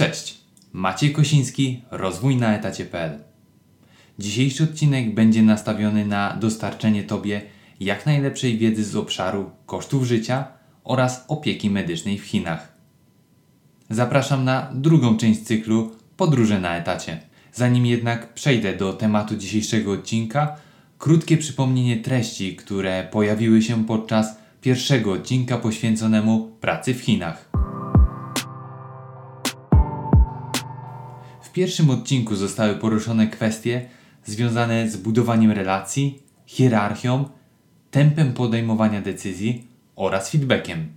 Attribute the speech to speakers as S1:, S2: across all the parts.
S1: Cześć, Maciej Kosiński, rozwój na etacie.pl. Dzisiejszy odcinek będzie nastawiony na dostarczenie Tobie jak najlepszej wiedzy z obszaru kosztów życia oraz opieki medycznej w Chinach. Zapraszam na drugą część cyklu Podróże na etacie. Zanim jednak przejdę do tematu dzisiejszego odcinka, krótkie przypomnienie treści, które pojawiły się podczas pierwszego odcinka poświęconemu pracy w Chinach. W pierwszym odcinku zostały poruszone kwestie związane z budowaniem relacji, hierarchią, tempem podejmowania decyzji oraz feedbackiem.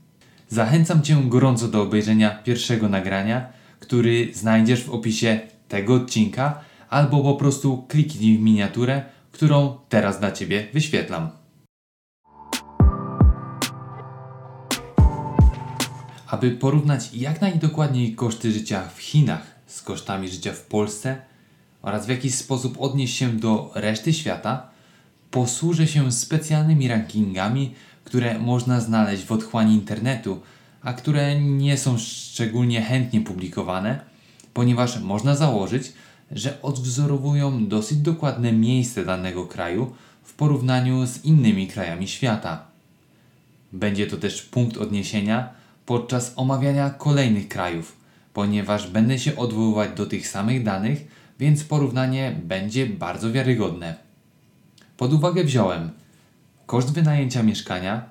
S1: Zachęcam Cię gorąco do obejrzenia pierwszego nagrania, który znajdziesz w opisie tego odcinka, albo po prostu kliknij w miniaturę, którą teraz dla Ciebie wyświetlam. Aby porównać jak najdokładniej koszty życia w Chinach z kosztami życia w Polsce oraz w jakiś sposób odnieść się do reszty świata, posłużę się specjalnymi rankingami, które można znaleźć w otchłani internetu, a które nie są szczególnie chętnie publikowane, ponieważ można założyć, że odwzorowują dosyć dokładne miejsce danego kraju w porównaniu z innymi krajami świata. Będzie to też punkt odniesienia podczas omawiania kolejnych krajów, ponieważ będę się odwoływać do tych samych danych, więc porównanie będzie bardzo wiarygodne. Pod uwagę wziąłem koszt wynajęcia mieszkania,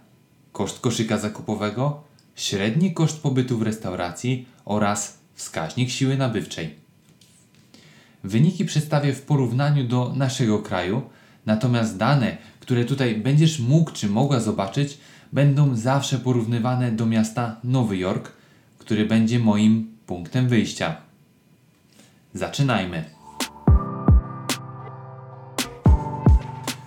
S1: koszt koszyka zakupowego, średni koszt pobytu w restauracji oraz wskaźnik siły nabywczej. Wyniki przedstawię w porównaniu do naszego kraju, natomiast dane, które tutaj będziesz mógł czy mogła zobaczyć, będą zawsze porównywane do miasta Nowy Jork, który będzie moim punktem wyjścia. Zaczynajmy.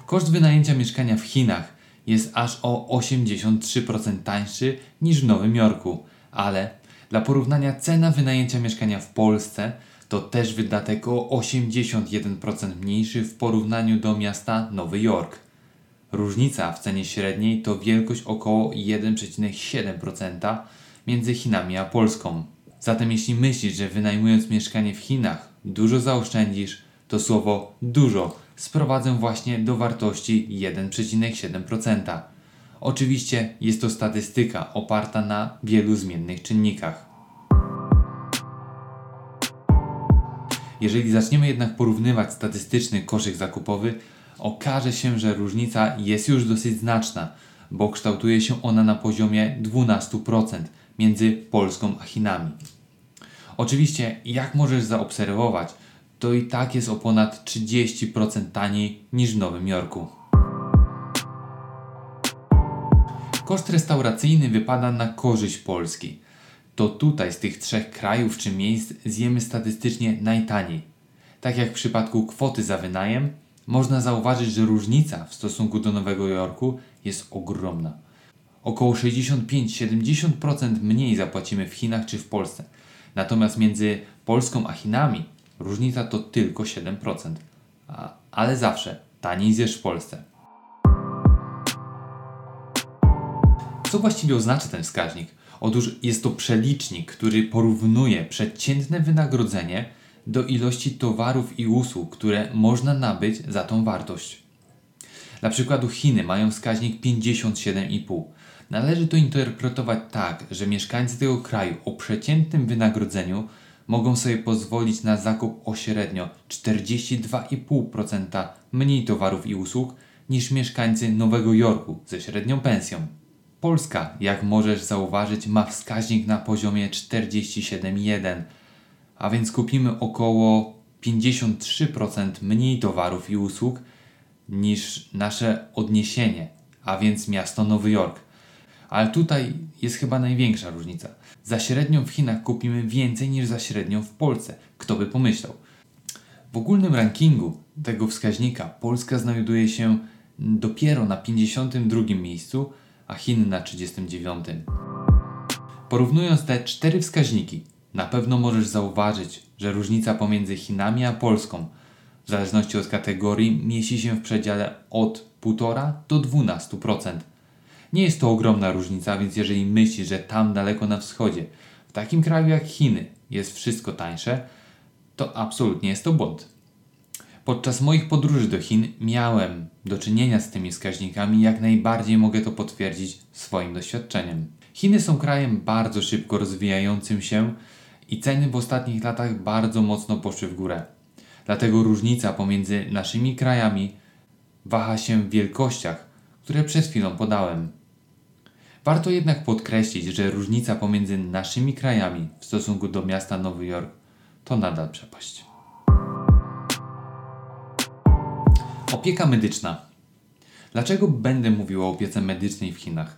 S1: Koszt wynajęcia mieszkania w Chinach jest aż o 83% tańszy niż w Nowym Jorku, ale dla porównania cena wynajęcia mieszkania w Polsce to też wydatek o 81% mniejszy w porównaniu do miasta Nowy Jork. Różnica w cenie średniej to wielkość około 1,7% między Chinami a Polską. Zatem jeśli myślisz, że wynajmując mieszkanie w Chinach dużo zaoszczędzisz, to słowo dużo sprowadzę właśnie do wartości 1,7%. Oczywiście jest to statystyka oparta na wielu zmiennych czynnikach. Jeżeli zaczniemy jednak porównywać statystyczny koszyk zakupowy, okaże się, że różnica jest już dosyć znaczna, bo kształtuje się ona na poziomie 12% między Polską a Chinami. Oczywiście, jak możesz zaobserwować, to i tak jest o ponad 30% taniej niż w Nowym Jorku. Koszt restauracyjny wypada na korzyść Polski. To tutaj z tych trzech krajów czy miejsc zjemy statystycznie najtaniej. Tak jak w przypadku kwoty za wynajem, można zauważyć, że różnica w stosunku do Nowego Jorku jest ogromna. Około 65-70% mniej zapłacimy w Chinach czy w Polsce. Natomiast między Polską a Chinami różnica to tylko 7%. A, ale zawsze taniej zjesz w Polsce. Co właściwie oznacza ten wskaźnik? Otóż jest to przelicznik, który porównuje przeciętne wynagrodzenie do ilości towarów i usług, które można nabyć za tą wartość. Dla przykładu Chiny mają wskaźnik 57,5. Należy to interpretować tak, że mieszkańcy tego kraju o przeciętnym wynagrodzeniu mogą sobie pozwolić na zakup o średnio 42,5% mniej towarów i usług niż mieszkańcy Nowego Jorku ze średnią pensją. Polska, jak możesz zauważyć, ma wskaźnik na poziomie 47,1, a więc kupimy około 53% mniej towarów i usług niż nasze odniesienie, a więc miasto Nowy Jork. Ale tutaj jest chyba największa różnica. Za średnią w Chinach kupimy więcej niż za średnią w Polsce. Kto by pomyślał? W ogólnym rankingu tego wskaźnika Polska znajduje się dopiero na 52 miejscu, a Chiny na 39. Porównując te cztery wskaźniki, na pewno możesz zauważyć, że różnica pomiędzy Chinami a Polską, w zależności od kategorii, mieści się w przedziale od 1,5 do 12%. Nie jest to ogromna różnica, więc jeżeli myślisz, że tam daleko na wschodzie, w takim kraju jak Chiny jest wszystko tańsze, to absolutnie jest to błąd. Podczas moich podróży do Chin miałem do czynienia z tymi wskaźnikami, jak najbardziej mogę to potwierdzić swoim doświadczeniem. Chiny są krajem bardzo szybko rozwijającym się i ceny w ostatnich latach bardzo mocno poszły w górę. Dlatego różnica pomiędzy naszymi krajami waha się w wielkościach, które przed chwilą podałem. Warto jednak podkreślić, że różnica pomiędzy naszymi krajami w stosunku do miasta Nowy Jork to nadal przepaść. Opieka medyczna. Dlaczego będę mówił o opiece medycznej w Chinach?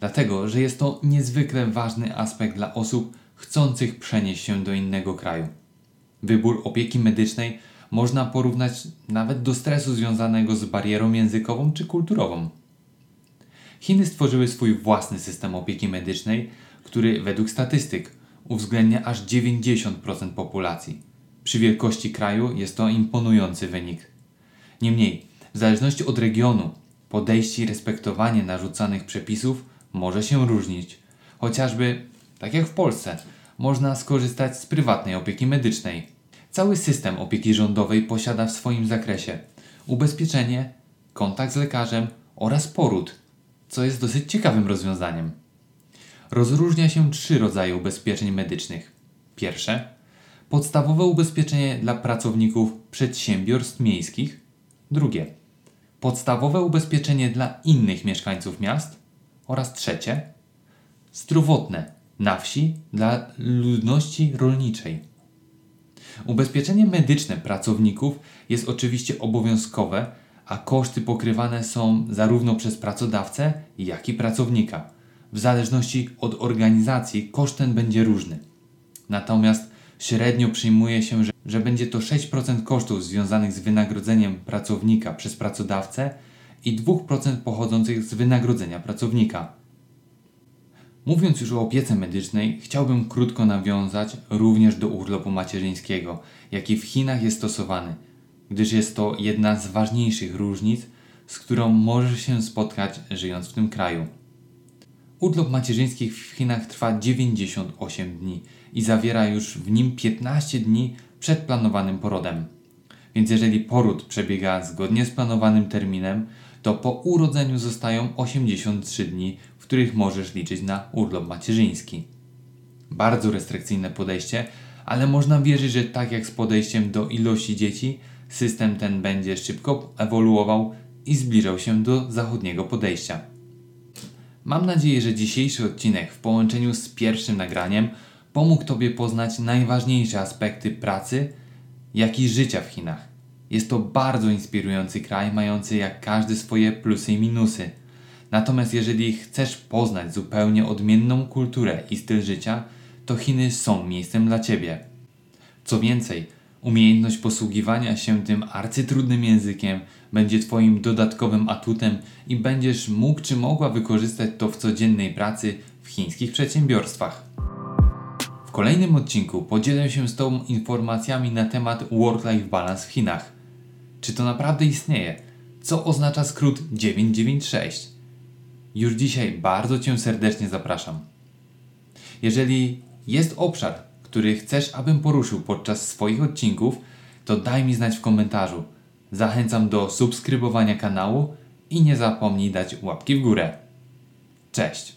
S1: Dlatego, że jest to niezwykle ważny aspekt dla osób chcących przenieść się do innego kraju. Wybór opieki medycznej można porównać nawet do stresu związanego z barierą językową czy kulturową. Chiny stworzyły swój własny system opieki medycznej, który według statystyk uwzględnia aż 90% populacji. Przy wielkości kraju jest to imponujący wynik. Niemniej, w zależności od regionu, podejście i respektowanie narzucanych przepisów może się różnić. Chociażby, tak jak w Polsce, można skorzystać z prywatnej opieki medycznej. Cały system opieki rządowej posiada w swoim zakresie ubezpieczenie, kontakt z lekarzem oraz poród, co jest dosyć ciekawym rozwiązaniem. Rozróżnia się trzy rodzaje ubezpieczeń medycznych. Pierwsze podstawowe ubezpieczenie dla pracowników przedsiębiorstw miejskich. Drugie podstawowe ubezpieczenie dla innych mieszkańców miast. Oraz trzecie zdrowotne na wsi dla ludności rolniczej. Ubezpieczenie medyczne pracowników jest oczywiście obowiązkowe, a koszty pokrywane są zarówno przez pracodawcę, jak i pracownika. W zależności od organizacji koszt ten będzie różny. Natomiast średnio przyjmuje się, że, że będzie to 6% kosztów związanych z wynagrodzeniem pracownika przez pracodawcę i 2% pochodzących z wynagrodzenia pracownika. Mówiąc już o opiece medycznej, chciałbym krótko nawiązać również do urlopu macierzyńskiego, jaki w Chinach jest stosowany, gdyż jest to jedna z ważniejszych różnic, z którą możesz się spotkać żyjąc w tym kraju. Urlop macierzyński w Chinach trwa 98 dni i zawiera już w nim 15 dni przed planowanym porodem. Więc jeżeli poród przebiega zgodnie z planowanym terminem, to po urodzeniu zostają 83 dni, w których możesz liczyć na urlop macierzyński. Bardzo restrykcyjne podejście, ale można wierzyć, że tak jak z podejściem do ilości dzieci, system ten będzie szybko ewoluował i zbliżał się do zachodniego podejścia. Mam nadzieję, że dzisiejszy odcinek w połączeniu z pierwszym nagraniem pomógł Tobie poznać najważniejsze aspekty pracy, jak i życia w Chinach. Jest to bardzo inspirujący kraj, mający jak każdy swoje plusy i minusy. Natomiast jeżeli chcesz poznać zupełnie odmienną kulturę i styl życia, to Chiny są miejscem dla Ciebie. Co więcej, umiejętność posługiwania się tym arcytrudnym językiem będzie Twoim dodatkowym atutem i będziesz mógł czy mogła wykorzystać to w codziennej pracy w chińskich przedsiębiorstwach. W kolejnym odcinku podzielę się z Tobą informacjami na temat work-life balance w Chinach. Czy to naprawdę istnieje? Co oznacza skrót 996? Już dzisiaj bardzo Cię serdecznie zapraszam. Jeżeli jest obszar, który chcesz, abym poruszył podczas swoich odcinków, to daj mi znać w komentarzu. Zachęcam do subskrybowania kanału i nie zapomnij dać łapki w górę. Cześć!